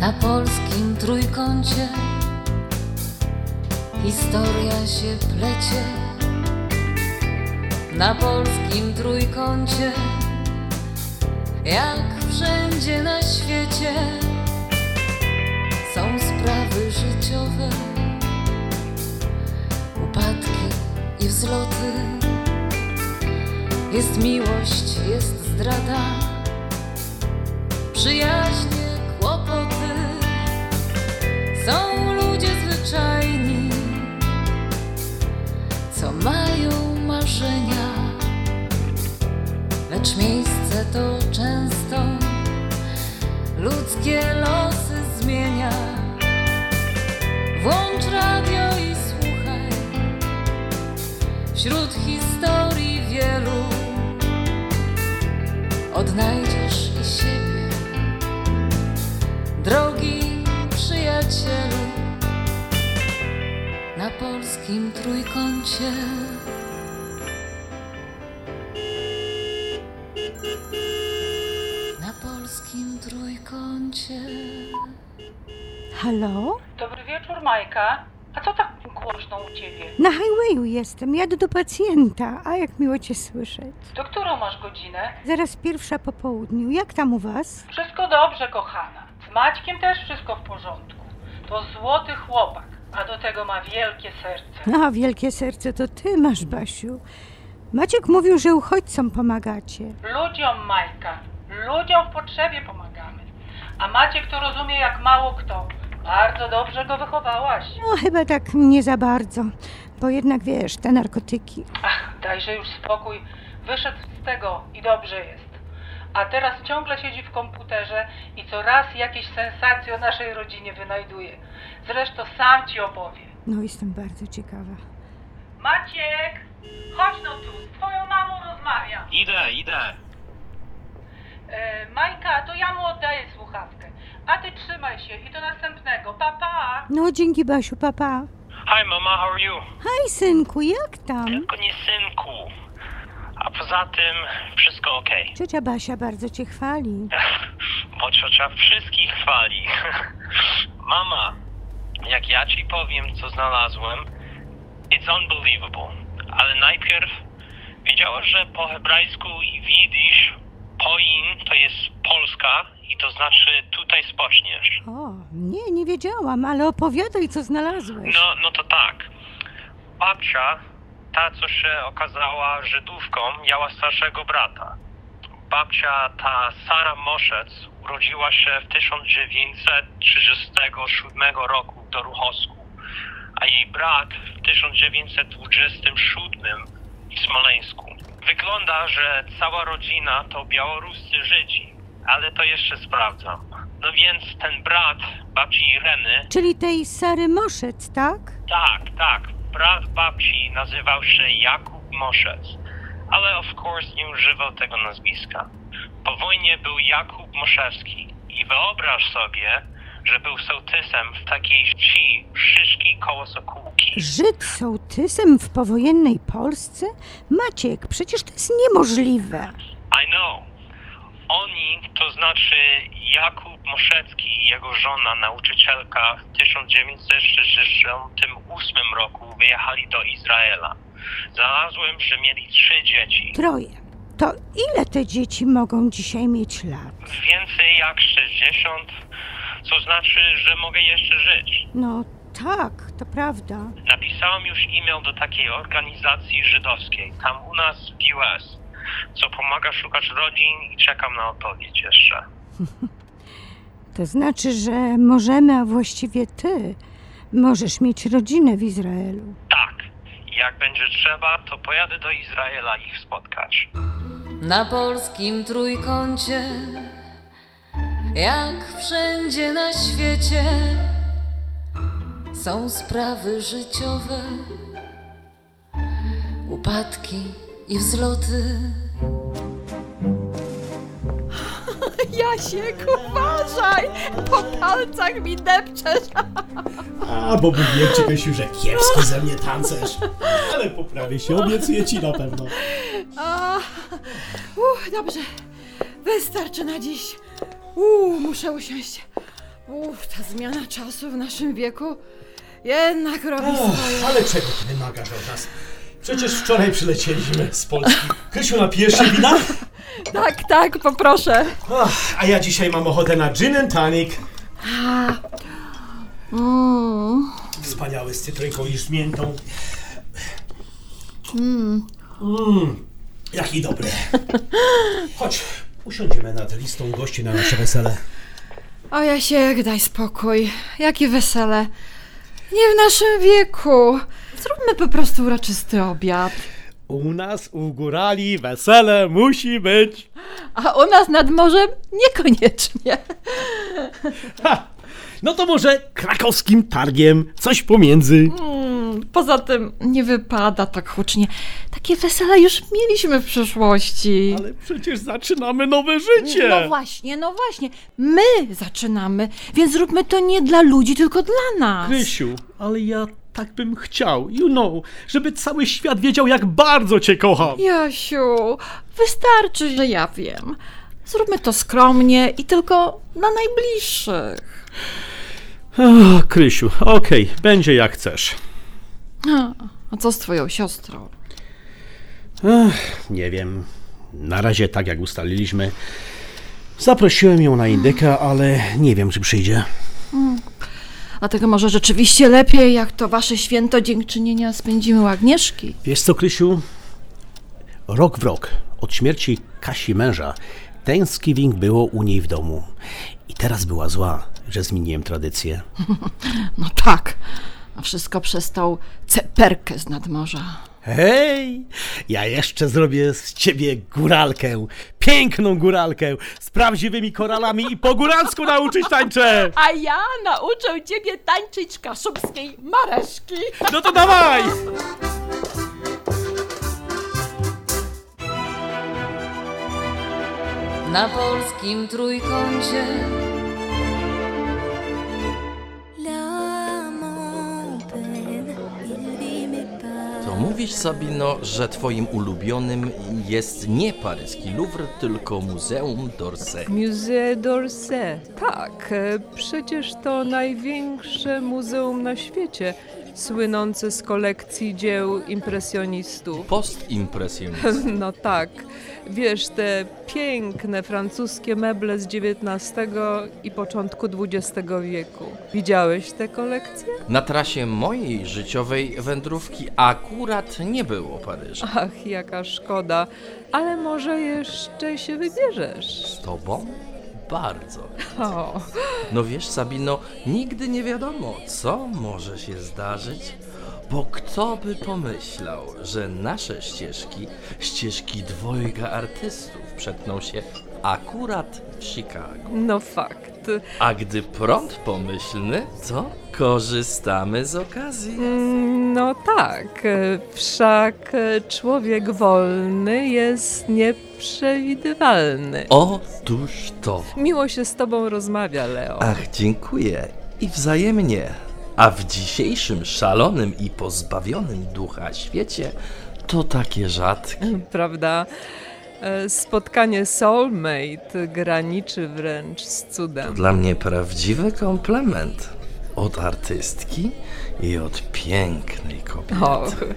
Na polskim trójkącie historia się plecie. Na polskim trójkącie, jak wszędzie na świecie, są sprawy życiowe, upadki i wzloty. Jest miłość, jest zdrada, kłopoty. Są ludzie zwyczajni, co mają marzenia, lecz miejsce to często ludzkie losy zmienia. Włącz radio i słuchaj wśród historii wielu. Odnajdziesz i siebie, przyjacielu, na polskim trójkącie. Na polskim trójkącie. Halo? Dobry wieczór, Majka. A co tak głośno u ciebie? Na highwayu jestem, jadę do pacjenta. A jak miło cię słyszeć. Do którą masz godzinę? Zaraz pierwsza po południu. Jak tam u was? Wszystko dobrze, kochana. Z Maćkiem też wszystko w porządku. To złoty chłopak, a do tego ma wielkie serce. A, wielkie serce to ty masz, Basiu. Maciek mówił, że uchodźcom pomagacie. Ludziom, Majka, ludziom w potrzebie pomagamy. A Maciek to rozumie jak mało kto. Bardzo dobrze go wychowałaś. No, chyba tak nie za bardzo. Bo jednak wiesz, te narkotyki. Ach, dajże już spokój. Wyszedł z tego i dobrze jest. A teraz ciągle siedzi w komputerze i co raz jakieś sensacje o naszej rodzinie wynajduje. Zresztą sam ci opowie. No, jestem bardzo ciekawa. Maciek, chodź no tu, z twoją mamą rozmawiam. Idę, idę. E, Majka, to ja mu oddaję słuchawkę. A ty trzymaj się i do następnego. Pa, pa. No, dzięki, Basiu, papa. Hi mama, how are you? Hej, synku, jak tam? Tylko nie synku. A poza tym wszystko okej. Ciocia Basia bardzo cię chwali. Bo ciocia wszystkich chwali. Mama, jak ja ci powiem, co znalazłem, it's unbelievable. Ale najpierw wiedziałaś, że po hebrajsku i widzisz, poin to jest Polska i to znaczy tutaj spoczniesz. O, nie, nie wiedziałam, ale opowiadaj, co znalazłeś. No, no to tak. Babcia, ta co się okazała Żydówką, miała starszego brata. Babcia, ta Sara Moszec, urodziła się w 1937 roku w Doruchowsku, a jej brat w 1927 w Smoleńsku. Wygląda, że cała rodzina to białoruscy Żydzi, ale to jeszcze sprawdzam. No więc ten brat babci Ireny Czyli tej Sary Moszec, tak? tak, tak. Brat babci nazywał się Jakub Moszec, ale of course nie używał tego nazwiska. Po wojnie był Jakub Moszewski i wyobraź sobie, że był sołtysem w takiej wsi Szyszki koło Sokółki. Żyd sołtysem w powojennej Polsce? Maciek, przecież to jest niemożliwe. I know. Oni, to znaczy Jakub Moszecki i jego żona, nauczycielka, w 1968 roku wyjechali do Izraela. Znalazłem, że mieli trzy dzieci. Troje. To ile te dzieci mogą dzisiaj mieć lat? Więcej jak 60, co znaczy, że mogę jeszcze żyć. No tak, to prawda. Napisałem już e-mail do takiej organizacji żydowskiej, tam u nas w US, co pomaga szukać rodzin i czekam na odpowiedź jeszcze. To znaczy, że możemy, a właściwie ty, możesz mieć rodzinę w Izraelu. Tak, jak będzie trzeba, to pojadę do Izraela ich spotkać. Na polskim trójkącie, jak wszędzie na świecie, są sprawy życiowe, upadki i wzloty. Jasiek, uważaj! Po palcach mi depczesz! A, bo mówiłem Krysiu, że kiepski ze mnie tancerz. Ale poprawię się, obiecuję ci na pewno. A, uch, dobrze. Wystarczy na dziś. Uuu, muszę usiąść. Uff, ta zmiana czasu w naszym wieku jednak robi swoje. ale czego ty wymagasz od nas? Przecież wczoraj przylecieliśmy z Polski. Krysiu, napijesz się wina? Tak, tak, poproszę. A ja dzisiaj mam ochotę na gin and tonic. Wspaniały z cytrynką i z miętą. Mmm, jaki dobry. Chodź, usiądziemy nad listą gości na nasze wesele. O Jasiek, daj spokój. Jakie wesele. Nie w naszym wieku. Zróbmy po prostu uroczysty obiad. U nas u górali wesele musi być. A u nas nad morzem niekoniecznie. No to może krakowskim targiem, coś pomiędzy. Poza tym nie wypada tak hucznie. Takie wesele już mieliśmy w przeszłości. Ale przecież zaczynamy nowe życie. No właśnie, no właśnie. My zaczynamy, więc zróbmy to nie dla ludzi, tylko dla nas. Krysiu, ale ja tak bym chciał, you know, żeby cały świat wiedział, jak bardzo cię kocham. Jasiu, wystarczy, że ja wiem. Zróbmy to skromnie i tylko dla najbliższych. Oh, Krysiu, okej, będzie jak chcesz. A, a co z twoją siostrą? Nie wiem, na razie tak jak ustaliliśmy. Zaprosiłem ją na indyka, ale nie wiem, czy przyjdzie. Dlatego może rzeczywiście lepiej, jak to wasze święto dziękczynienia spędzimy u Agnieszki. Wiesz co, Krysiu? Rok w rok od śmierci Kasi męża Thanksgiving było u niej w domu. I teraz była zła, że zmieniłem tradycję. No tak, a wszystko przez tą ceperkę z nadmorza. Hej, ja jeszcze zrobię z ciebie góralkę. Piękną góralkę z prawdziwymi koralami i po góralsku nauczyć tańczę. A ja nauczę ciebie tańczyć kaszubskiej mareszki. No to dawaj! na polskim trójkącie. Mówisz, Sabino, że twoim ulubionym jest nie paryski Louvre, tylko Muzeum d'Orsay. Musée d'Orsay. Tak, e, przecież to największe muzeum na świecie, słynące z kolekcji dzieł impresjonistów. Postimpresjonizm. No tak, wiesz, te piękne francuskie meble z XIX i początku XX wieku. Widziałeś te kolekcje? Na trasie mojej życiowej wędrówki akurat nie było Paryża. Ach, jaka szkoda, ale może jeszcze się wybierzesz. Z tobą? Bardzo. O. No wiesz, Sabino, nigdy nie wiadomo, co może się zdarzyć, bo kto by pomyślał, że nasze ścieżki, ścieżki dwojga artystów, przetną się akurat w Chicago. No fakt. A gdy prąd pomyślny, to korzystamy z okazji. Mm, No tak, wszak człowiek wolny jest nieprzewidywalny. Otóż to. Miło się z tobą rozmawia, Leo. Ach, dziękuję. I wzajemnie. A w dzisiejszym szalonym i pozbawionym ducha świecie to takie rzadkie. Prawda? E, Spotkanie soulmate graniczy wręcz z cudem. Dla mnie prawdziwy komplement. Od artystki i od pięknej kobiety.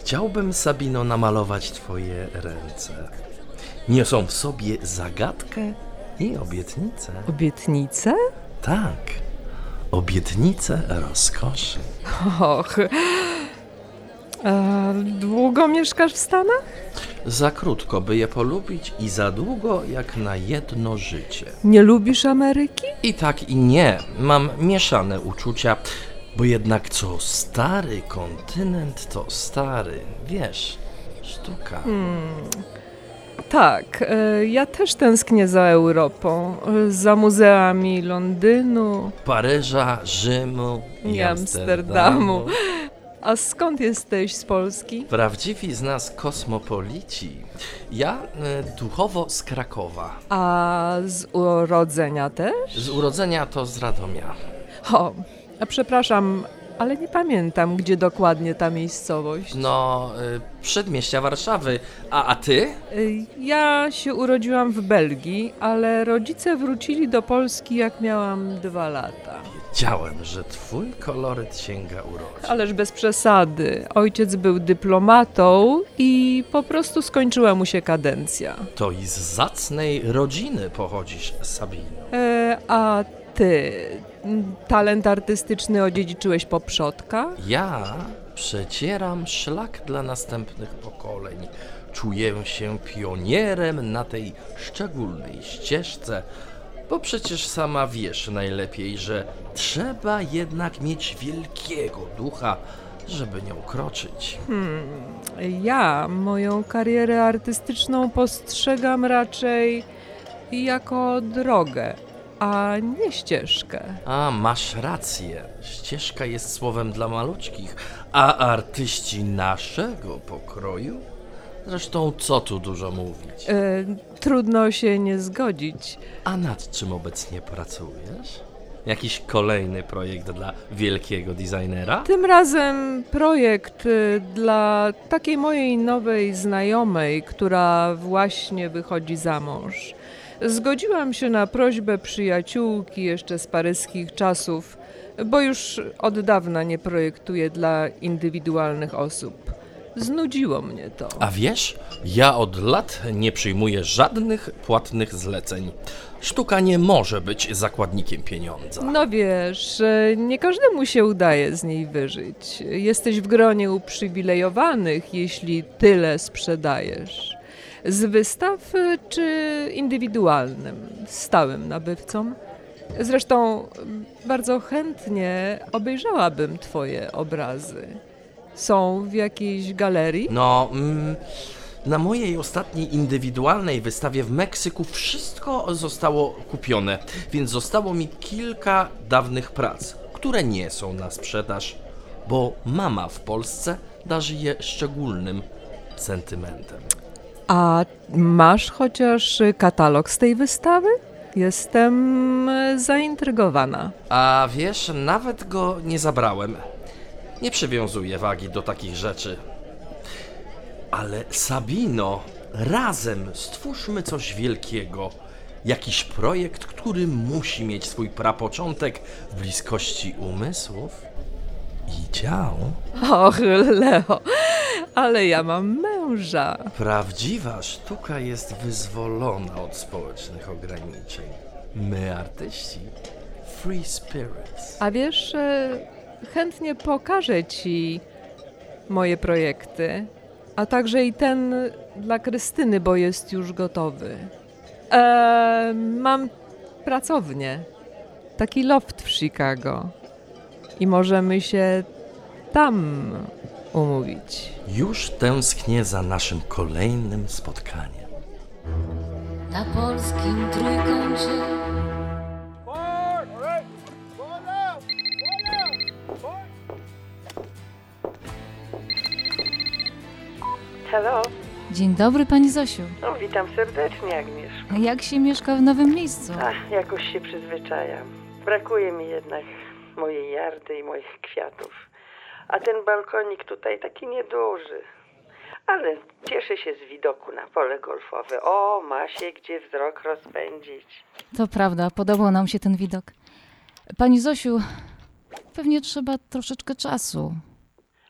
Chciałbym, Sabino, namalować twoje ręce. Niosą w sobie zagadkę i obietnicę. obietnice? Tak, obietnicę rozkoszy. Och. A długo mieszkasz w Stanach? Za krótko, by je polubić i za długo jak na jedno życie. Nie lubisz Ameryki? I tak i nie, mam mieszane uczucia, bo jednak co stary kontynent, to stary, wiesz, sztuka. Tak, e, ja też tęsknię za Europą, e, za muzeami Londynu Paryża, Rzymu i i Amsterdamu. Amsterdamu. A skąd jesteś z Polski? Prawdziwi z nas kosmopolici. Ja e, duchowo z Krakowa. A z urodzenia też? Z urodzenia to z Radomia. O, a przepraszam, ale nie pamiętam, gdzie dokładnie ta miejscowość. No, y, przedmieścia Warszawy. A, a ty? Y, Ja się urodziłam w Belgii, ale rodzice wrócili do Polski, jak miałam dwa lata. Wiedziałem, że twój koloryt sięga urodzin. Ależ bez przesady. Ojciec był dyplomatą i po prostu skończyła mu się kadencja. To i z zacnej rodziny pochodzisz, Sabino. E, a ty, talent artystyczny odziedziczyłeś po przodkach? Ja przecieram szlak dla następnych pokoleń. Czuję się pionierem na tej szczególnej ścieżce, bo przecież sama wiesz najlepiej, że trzeba jednak mieć wielkiego ducha, żeby nie ukroczyć. Ja moją karierę artystyczną postrzegam raczej jako drogę, a nie ścieżkę. A, masz rację. Ścieżka jest słowem dla maluczkich, a artyści naszego pokroju? Zresztą, co tu dużo mówić. E, trudno się nie zgodzić. A nad czym obecnie pracujesz? Jakiś kolejny projekt dla wielkiego designera? Tym razem projekt y, dla takiej mojej nowej znajomej, która właśnie wychodzi za mąż. Zgodziłam się na prośbę przyjaciółki jeszcze z paryskich czasów, bo już od dawna nie projektuję dla indywidualnych osób. Znudziło mnie to. A wiesz, ja od lat nie przyjmuję żadnych płatnych zleceń. Sztuka nie może być zakładnikiem pieniądza. No wiesz, e, nie każdemu się udaje z niej wyżyć. Jesteś w gronie uprzywilejowanych, jeśli tyle sprzedajesz. Z wystaw e, czy indywidualnym, stałym nabywcom? Zresztą bardzo chętnie obejrzałabym Twoje obrazy. Są w jakiejś galerii? No, mm, na mojej ostatniej indywidualnej wystawie w Meksyku wszystko zostało kupione, więc zostało mi kilka dawnych prac, które nie są na sprzedaż, bo mama w Polsce darzy je szczególnym sentymentem. A masz chociaż katalog z tej wystawy? Jestem e, zaintrygowana. A wiesz, nawet go nie zabrałem. Nie przywiązuję wagi do takich rzeczy. Ale Sabino, razem stwórzmy coś wielkiego. Jakiś projekt, który musi mieć swój prapoczątek w bliskości umysłów i ciał. Och, Leo, ale ja mam męża. Prawdziwa sztuka jest wyzwolona od społecznych ograniczeń. My, artyści, free spirits. A wiesz, e, chętnie pokażę ci moje projekty, a także i ten dla Krystyny, bo jest już gotowy. E, mam pracownię, taki loft w Chicago i możemy się tam umówić. Już tęsknię za naszym kolejnym spotkaniem. Na polskim trójkącie Hello, Dzień dobry, pani Zosiu. no, witam serdecznie Agnieszko. Jak się mieszka w nowym miejscu? Ach, jakoś się przyzwyczajam. Brakuje mi jednak mojej jardy i moich kwiatów. A ten balkonik tutaj taki nieduży. Ale cieszę się z widoku na pole golfowe. O, ma się gdzie wzrok rozpędzić. To prawda, podobał nam się ten widok. Pani Zosiu, pewnie trzeba troszeczkę czasu.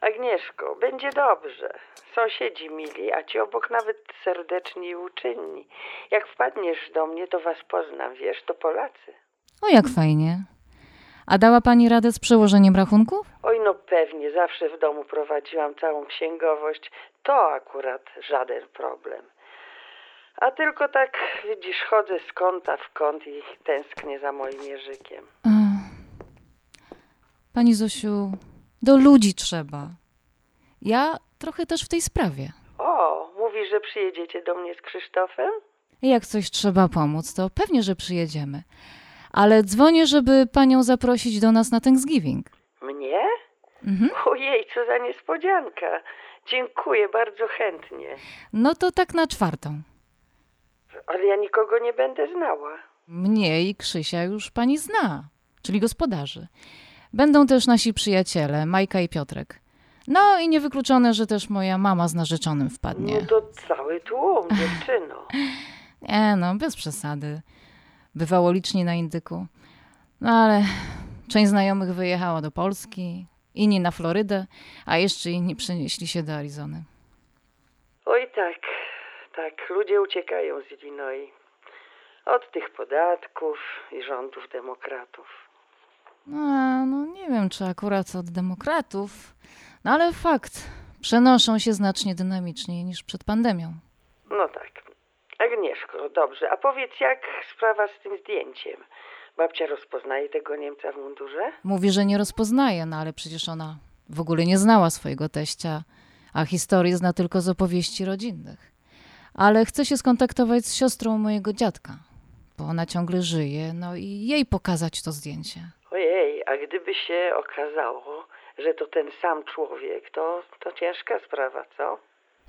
Agnieszko, będzie dobrze. Sąsiedzi mili, a ci obok nawet serdeczni i uczynni. Jak wpadniesz do mnie, to was poznam, wiesz, to Polacy. O, jak fajnie. A dała pani radę z przełożeniem rachunków? Oj, no pewnie, zawsze w domu prowadziłam całą księgowość. To akurat żaden problem. A tylko tak, widzisz, chodzę z kąta w kąt i tęsknię za moim Jerzykiem. Ech. Pani Zosiu, do ludzi trzeba. Ja trochę też w tej sprawie. O, mówisz, że przyjedziecie do mnie z Krzysztofem? Jak coś trzeba pomóc, to pewnie, że przyjedziemy. Ale dzwonię, żeby panią zaprosić do nas na Thanksgiving. Mnie? Mhm. Ojej, co za niespodzianka. Dziękuję bardzo chętnie. No to tak na czwartą. Ale ja nikogo nie będę znała. Mnie i Krzysia już pani zna, czyli gospodarzy. Będą też nasi przyjaciele, Majka i Piotrek. No i niewykluczone, że też moja mama z narzeczonym wpadnie. No to cały tłum, dziewczyno. Nie no, bez przesady. Bywało licznie na Indyku. No ale część znajomych wyjechała do Polski, inni na Florydę, a jeszcze inni przenieśli się do Arizony. Oj tak, tak, ludzie uciekają z Illinois. Od tych podatków i rządów demokratów. No, a, no nie wiem, czy akurat od demokratów, no ale fakt, przenoszą się znacznie dynamiczniej niż przed pandemią. No tak. Agnieszko, dobrze, a powiedz jak sprawa z tym zdjęciem? Babcia rozpoznaje tego Niemca w mundurze? Mówi, że nie rozpoznaje, no ale przecież ona w ogóle nie znała swojego teścia, a historię zna tylko z opowieści rodzinnych. Ale chce się skontaktować z siostrą mojego dziadka, bo ona ciągle żyje, no i jej pokazać to zdjęcie. Ojej, a gdyby się okazało, że to ten sam człowiek, to, to ciężka sprawa, co?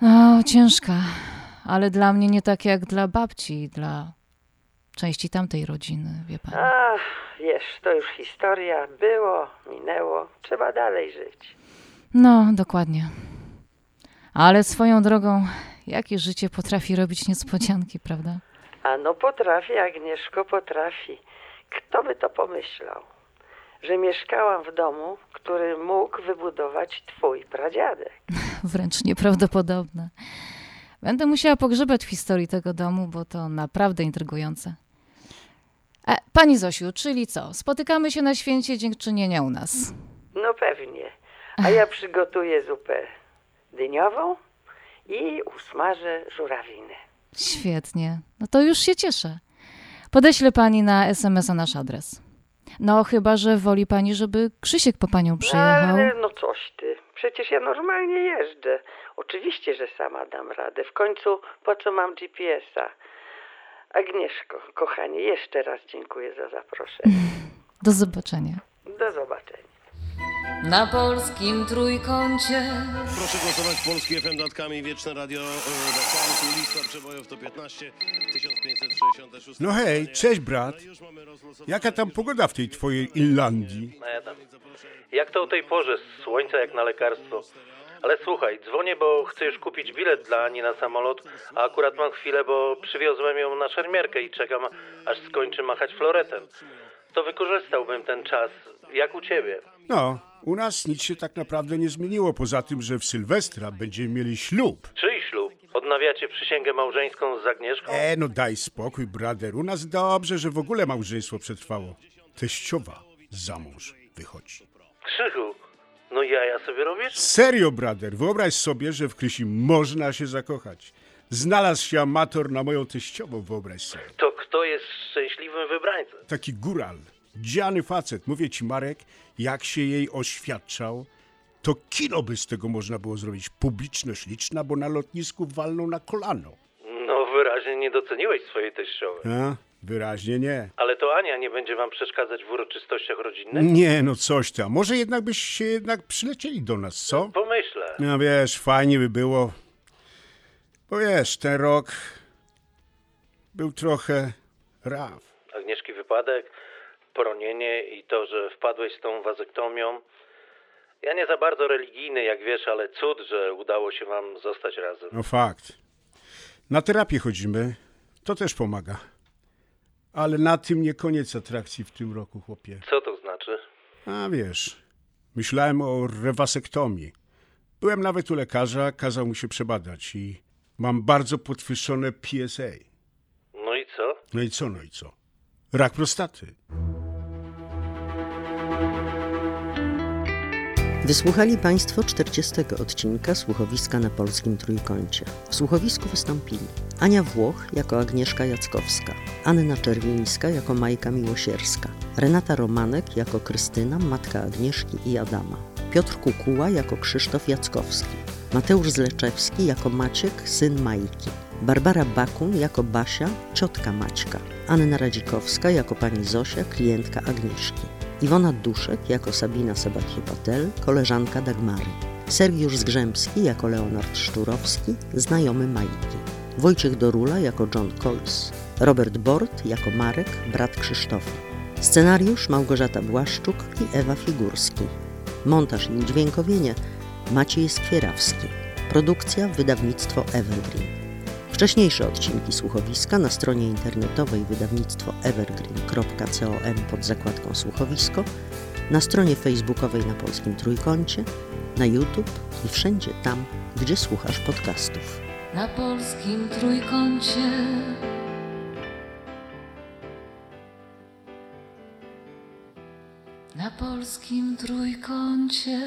No, ciężka, ale dla mnie nie tak jak dla babci i dla części tamtej rodziny, wie pan. Ach, wiesz, to już historia. Było, minęło. Trzeba dalej żyć. No, dokładnie. Ale swoją drogą, jakie życie potrafi robić niespodzianki, prawda? A no potrafi, Agnieszko, potrafi. Kto by to pomyślał? Że mieszkałam w domu, który mógł wybudować twój pradziadek. Wręcz nieprawdopodobne. Będę musiała pogrzebać w historii tego domu, bo to naprawdę intrygujące. E, pani Zosiu, czyli co? Spotykamy się na święcie dziękczynienia u nas. No pewnie. A ja przygotuję zupę dyniową i usmażę żurawiny. Świetnie. No to już się cieszę. Podeślę pani na SMS-a nasz adres. No, chyba, że woli pani, żeby Krzysiek po panią przyjechał. Ale no coś ty. Przecież ja normalnie jeżdżę. Oczywiście, że sama dam radę. W końcu po co mam GPS-a? Agnieszko, kochanie, jeszcze raz dziękuję za zaproszenie. Do zobaczenia. Do zobaczenia. Na polskim trójkącie Proszę głosować polskie FM datkami Wieczne Radio Datkami, lista przebojów to 15 1566. No hej, cześć brat. Jaka tam pogoda w tej twojej Irlandii? Adam. Jak to o tej porze? Słońce jak na lekarstwo. Ale słuchaj, dzwonię, bo chcę już kupić bilet dla Ani na samolot, a akurat mam chwilę, bo przywiozłem ją na szermierkę i czekam, aż skończy machać floretem. To wykorzystałbym ten czas. Jak u ciebie? No, u nas nic się tak naprawdę nie zmieniło, poza tym, że w Sylwestra będziemy mieli ślub. Czyj ślub? Odnawiacie przysięgę małżeńską z Agnieszką? E, no daj spokój, brader. U nas dobrze, że w ogóle małżeństwo przetrwało. Teściowa za mąż wychodzi. Krzychu, no jaja sobie robisz? Serio, brader, wyobraź sobie, że w Krysi można się zakochać. Znalazł się amator na moją teściową, wyobraź sobie. To kto jest szczęśliwym wybrańcem? Taki góral, dziany facet. Mówię ci, Marek, jak się jej oświadczał, to kino by z tego można było zrobić. Publiczność liczna, bo na lotnisku walną na kolano. No wyraźnie nie doceniłeś swojej teściowej. A? Wyraźnie nie. Ale to Ania nie będzie wam przeszkadzać w uroczystościach rodzinnych? Nie, no coś tam. Może jednak byś się jednak przylecieli do nas, co? Pomyślę. No wiesz, fajnie by było. Bo wiesz, ten rok był trochę raf. Agnieszki wypadek, poronienie i to, że wpadłeś z tą wazektomią. Ja nie za bardzo religijny, jak wiesz, ale cud, że udało się wam zostać razem. No fakt. Na terapię chodzimy. To też pomaga. Ale na tym nie koniec atrakcji w tym roku, chłopie. Co to znaczy? A wiesz, myślałem o rewasektomii. Byłem nawet u lekarza, kazał mu się przebadać i mam bardzo podwyższone PSA. No i co? No i co, no i co? Rak prostaty. Wysłuchali Państwo 40 odcinka Słuchowiska na Polskim Trójkącie. W słuchowisku wystąpili Ania Włoch jako Agnieszka Jackowska, Anna Czerwińska jako Majka Miłosierska, Renata Romanek jako Krystyna, matka Agnieszki i Adama, Piotr Kukuła jako Krzysztof Jackowski, Mateusz Zleczewski jako Maciek, syn Majki, Barbara Bakun jako Basia, ciotka Maćka, Anna Radzikowska jako pani Zosia, klientka Agnieszki. Iwona Duszek jako Sabina Sabatie-Patel, koleżanka Dagmary. Sergiusz Zgrzębski jako Leonard Szczurowski, znajomy Majki. Wojciech Dorula jako John Coles. Robert Bort jako Marek, brat Krzysztofa. Scenariusz Małgorzata Błaszczuk i Ewa Figurski. Montaż i udźwiękowienie Maciej Skwierawski. Produkcja wydawnictwo Evergreen. Wcześniejsze odcinki słuchowiska na stronie internetowej wydawnictwo evergreen.com pod zakładką słuchowisko, na stronie facebookowej na Polskim Trójkącie, na YouTube i wszędzie tam, gdzie słuchasz podcastów. Na polskim trójkącie. Na polskim trójkącie.